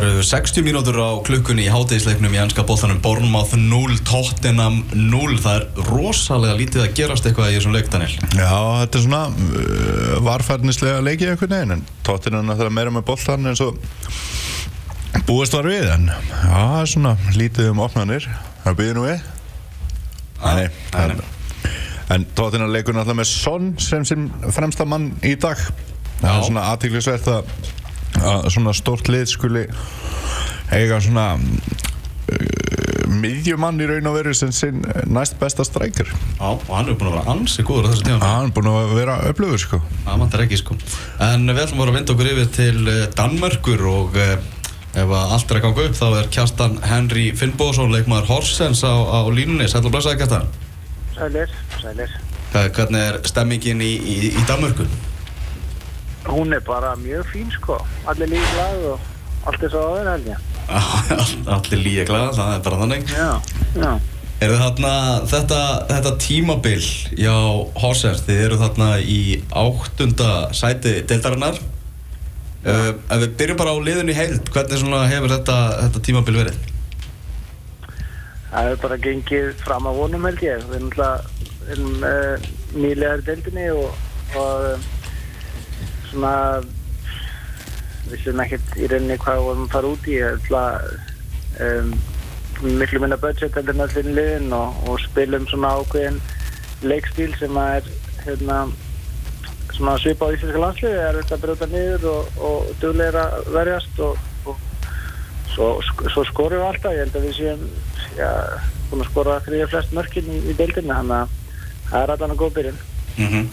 Það eru 60 mínútur á klukkunni í hátegisleiknum í ennska bóttanum Bournemouth 0, Tottenham 0 Það er rosalega lítið að gerast eitthvað í þessum leik, Daniel. Já, þetta er svona uh, varfærnislega leikið einhvern veginn en tóttina náttúrulega meira með boltan eins og búist var við en já, það er svona lítið um opnanir. Það byrði nú við. Nei, nei, nei. En tóttina leikur náttúrulega með Son sem sem fremsta mann í dag. Það er svona aðtíklisvert að, að svona stórt lið skuli eiga svona uh, miðjumann í raun og veru sem sinn næst besta strækir. Já, og hann er búin að vera ansi góður á þessu tíma hann er búin að vera öflugur sko. Það vantar ekki, sko. En við ætlum bara að vinda okkur yfir til eh, Danmörkur og eh, ef að allt er að ganga upp þá er Kjartan Henry Finnbóðsson leikmaður Horsens á, á línunni. Sætla blessaði Kjartan. Sælir, sælir. Hvernig er stemmingin í, í, í Danmörku? Hún er bara mjög fín sko. Allir líka glad og allt er svo aðeins held ég. Allir líka glæða, það er bara þannig Já, já. Eru þarna þetta, þetta tímabil hjá Horsens, þið eru þarna í áttunda sæti deildarinnar uh, Ef við byrjum bara á liðinu í heild, hvernig hefur þetta, þetta tímabil verið? Það er bara gengið fram að vonum held ég. Við erum alltaf erum, uh, nýlegar í deildinni og, og svona vissum ekkert í rauninni hvað við vorum að fara út í. Alltaf um, miklu minna budget heldur en allir liðin og, og spilum svona ákveðin leikstíl sem að er hérna svona svipa á íslenska landsliði er þetta að brjóta niður og, og duglega að verjast og, og svo, svo skorum við alltaf ég held að við séum já, búin að skora þrýja flest mörkin í, í deildinni þannig að það er allan að góð byrjun Mm -hmm.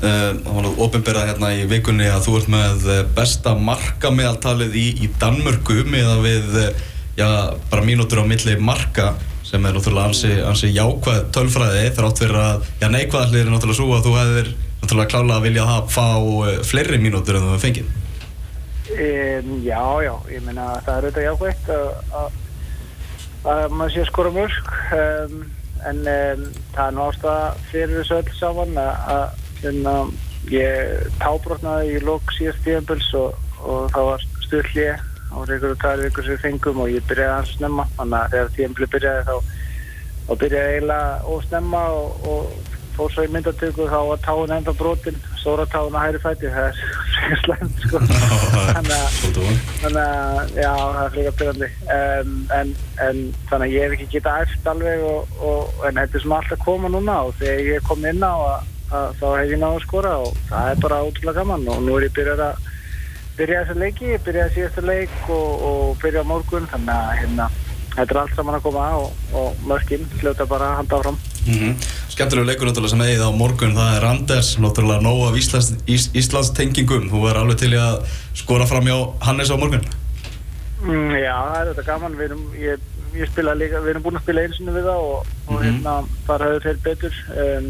Það var nú ofinberað hérna í vikunni að þú ert með eh, besta markameðaltalið í, í Danmörku með að við, eh, já, bara mínútur á milli marka sem er náttúrulega ansi, ansi jákvæð tölfræði þrátt fyrir að, já, neikvæðalið er náttúrulega svo að þú hefðir náttúrulega klálega að vilja að fá eh, fleiri mínútur en þú fengið. um, Já, já, ég meina það er auðvitað jákvægt að, að, að maður sé að skora mörg um, en um, það er ástæða fyrir þessu öll saman að hérna, ég tábrotnaði í lók síðast tíðanbils og, og það var stuðlið á einhverju tvær vikur sem við fengum og ég byrjaði hans snemma. Þannig að þegar tíðanbili byrjaði þá, þá byrjaði eiginlega ósnemma og, og fór svo í myndatöku þá var táin enda brotin stóra táin á hæri fæti. Það er frekar slæmt sko. Þannig að að já, það er frekar byrjandi um, en, en þannig að ég hef ekki getað eftir alveg og, og, en þetta er svona alltaf að koma núna og þegar ég kom inn á að, að þá hef ég náðu að skora og það er bara ótrúlega gaman og nú er ég byrjað að byrja þessa leiki, ég byrjaði síðasta leik og, og byrja á morgun þannig að hérna, þetta er allt saman að koma og, og mörkin hljóta bara að handa áfram Mm Skemmtilegu leikur náttúrulega sem eigið á morgun, það er Anders, náttúrulega nóg af Íslands, Ís, Íslands tengingum, þú er alveg til í að skora fram hjá Hannes á morgun. Mm, já, það er þetta gaman. Við erum, ég, ég spila líka, við erum búin að spila einu við það og, og hérna, þar höfðu þeir betur. Um,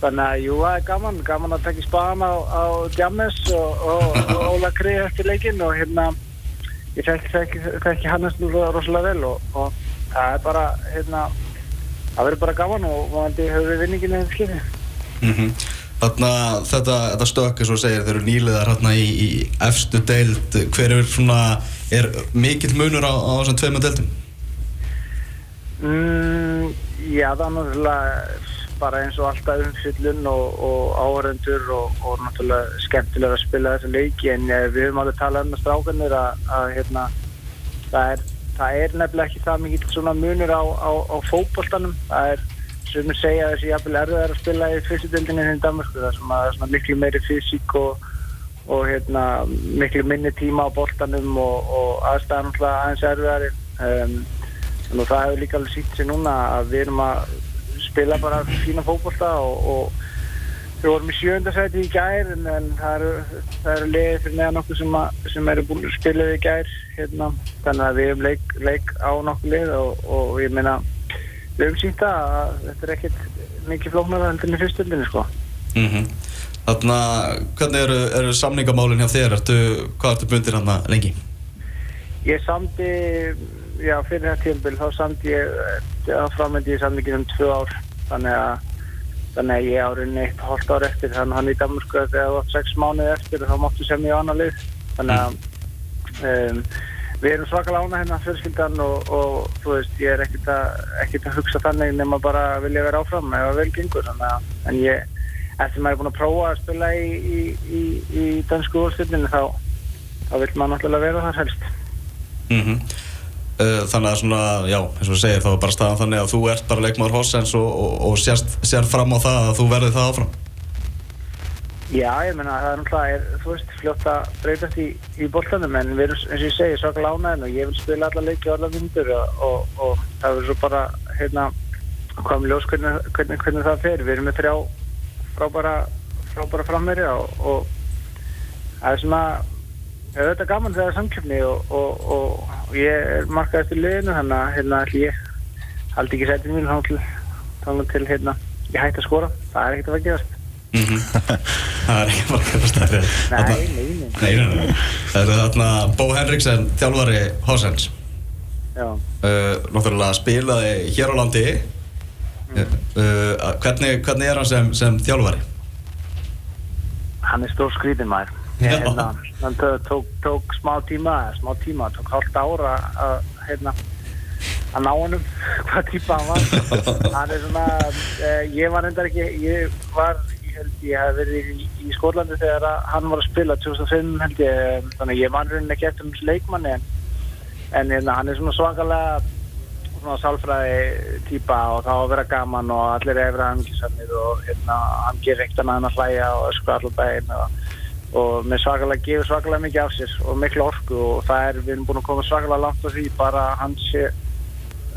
þannig að, jú, það er gaman. Gaman að taka í spaðan á, á Djames og, og, og Óla Krið eftir leikinn og hérna, ég þekki, Hannes nú rosalega vel og, og það er bara, hérna, það verður bara gaman og vonandi höfum við vinningin eða skilja. Mm Þarna, þetta, þetta stökk, eins og segir, þeir eru nýliðar hérna í, í efstu deild, hver er svona, er mikill munur á, á þessum tveimur deildum? Mm, já, það er náttúrulega bara eins og alltaf umfyllun og, og áhörendur og, og náttúrulega skemmtilega að spila þessa leiki. En eh, við höfum alveg talað um að strákanir að, hérna, það, er, það er nefnilega ekki það mikill svona munur á, á, á fótboltanum. Það er sem við segja þessi jafnvel erfiðar að spila í fyrstudöldinni í Danmarku það er svona miklu meiri fysík og, og hérna, miklu minni tíma á boltanum og, aðstæðan náttúrulega aðeins erfiðari. Um, og það hefur líka alveg sýtt sér núna að við erum að spila bara fína fótbolta og, og við vorum í sjöndasæti í gær en, en það eru, eru leiði fyrir neðan okkur sem, að, sem eru búin að spila í gær hérna. þannig að við hefum leik, leik á nokkuð leið og, og ég meina við hefum það að þetta er ekkert mikið flóknar heldur en í fyrstöldinni sko. Mm Þarna, hvernig eru, eru samningamálinn hjá þér? Ertu, hvað ertu bundir hérna lengi? Ég samdi, já fyrir þetta tímbil þá samdi ég, þá framöndi ég samningin um tvö ár. Þannig að þannig að ég árið eitt hálft ár eftir þannig að hann í Danmarku þegar það var sex mánuði eftir þá máttu sem ég á annar lið. Þannig að um, við erum svakalega ána hérna fjölskyldan og, og þú veist, ég er ekkert að, að hugsa þannig nema bara vilja vera áfram ef að vel gengur þannig að, en ég, eftir maður er búin að prófa að spila í, í, í, í dansku úrstundinu þá, þá vil maður náttúrulega vera þar helst. Mm Þannig að svona, já, eins og þú segir, þá er bara staðan þannig að þú ert bara leikmaður Horsens og, og, og sérst, sér fram á það að þú verði það áfram. Já, ég meina það er náttúrulega, þú veist, fljótt að breytast í, í boltanum en við erum, eins og ég segi, svakalega ánæðin og ég vil spila alla leiki og alla myndur og, og, það verður svo bara, hérna, með ljós hvernig, hvernig, hvernig það fer. Við erum með þrjá frábæra, frábæra frammeri og, það er svona, það er gaman þegar samkjöfni og ég er markað eftir liðinu þannig að, hérna, ætli ég haldi ekki sætið mín þá til, hérna, ég hætti að skora. Það er ekkert að vera gerast. Mm -hmm. það er ekki að stærri Nei, nei, nei. nei, nei. Það eru þarna Bó Henriksen, þjálfari Horsens uh, Náttúrulega spilaði hér á landi mm. uh, hvernig, hvernig er hann sem, sem þjálfari? Hann er stór skrítinn maður Hérna, hann tók, tók, tók smá tíma smá tíma, tók hálft ára að hérna að ná hennum hvað típa hann var. Hann er svona uh, ég var endar ekki ég var, ég held ég hef verið í, í Skólandi þegar að hann var að spila 2005 held ég, eh, þannig að ég man raunin ekki eftir þessu leikmanni en, en hérna, hann er svona svakalega svona sálfræði típa og þá að vera gaman og allir er efra hangisamir og hérna, hann gerir ekkert annað en að hlæja og öskra allar daginn og, og með svakalega gefur svakalega mikið af sér og miklu orku og það er, við erum búin að koma svakalega langt á því bara hann sé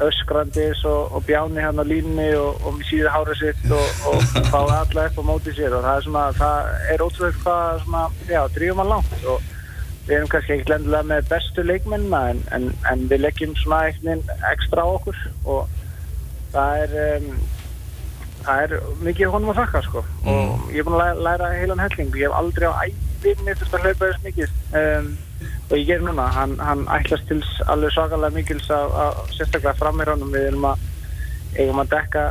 öskrandis og, og bjáni hann á línni og, og síðu hárið sitt og, og fáið alla upp á móti sér. Og það er svona, það er ótrúlega hvað svona, já, drýjum hann langt. Og við erum kannski ekkert lendilega með bestu leikmennina en, en, en við leggjum svona eitthvað ekstra á okkur. Og það er um, það er mikið honum að þakka sko. Og ég er búin að læra, heilan helling. Ég hef aldrei á æfinni þurft að hlaupa þess mikið. Um, og ég ger núna hann, hann ætlast til alveg svakalega mikils að, að sérstaklega frammeiránum við erum að eigum að dekka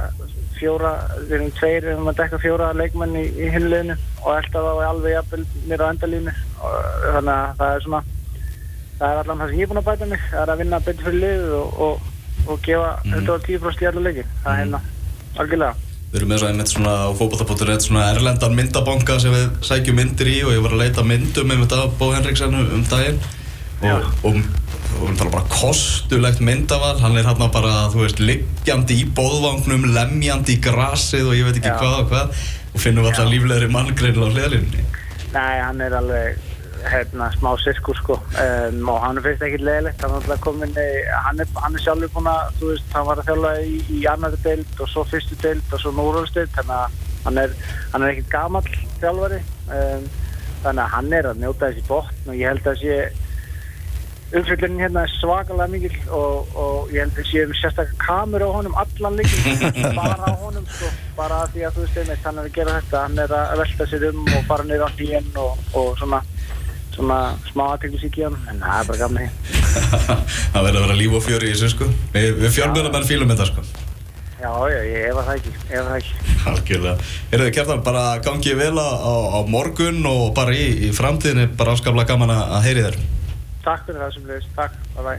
fjóra, við erum tveir við erum að dekka fjóra leikmenn í, í hinliðinu og elda þá alveg jafnvel mér á endalínu og þannig að það er svona það er allan það sem ég er búin að bæta mig. Það er að vinna betur fyrir liðið og, og, og gefa 110% í alla leiki. Það er hérna algjörlega Við erum með svo einmitt svona á fókbalta.net svona erlendan myndabanka sem við sækjum myndir í og ég var að leita myndum um þetta Bó Henriksen um daginn. Og, og, og við tala bara kostulegt myndaval. Hann er hérna bara, þú veist, liggjandi í bóðvagnum, lemjandi í grasið og ég veit ekki Já. hvað og hvað. Og finnum alltaf líflegri manngreinil á hliðalinni Nei, hann er alveg hérna, smá sirkur sko. Um, og hann finnst ekkert leðilegt hann er komin hann er, hann er sjálfur búin að þú veist, hann var að þjála í, í annari deild og svo fyrstu deild og svo núrálsdeild þannig að hann er, er ekkert gamall þjálfari. Um, þannig að hann er að njóta þessi botn og ég held að sé umfylgjunin hérna er svakalega mikil og, og ég held að sé um sérstaklega kamer á honum allan líkin bara á honum sko, bara því að þú veist einmitt hann er að gera þetta, hann er að velta sér um og fara niður á hlýjan og, og svona svona smá aðteglisík í hann en það er bara gamni það verður að vera líf og fjöri í þessu sko. Við, við fjölmjörnum fílum þetta sko. Já, já, ég hefa það ekki, hefa það ekki. Algjörlega. Erðu kjartan bara gangið vel á, á morgun og bara í, í framtíðinni. Bara afskaplega gaman að að heyri þér. Takk fyrir það sem leist, takk, bye bye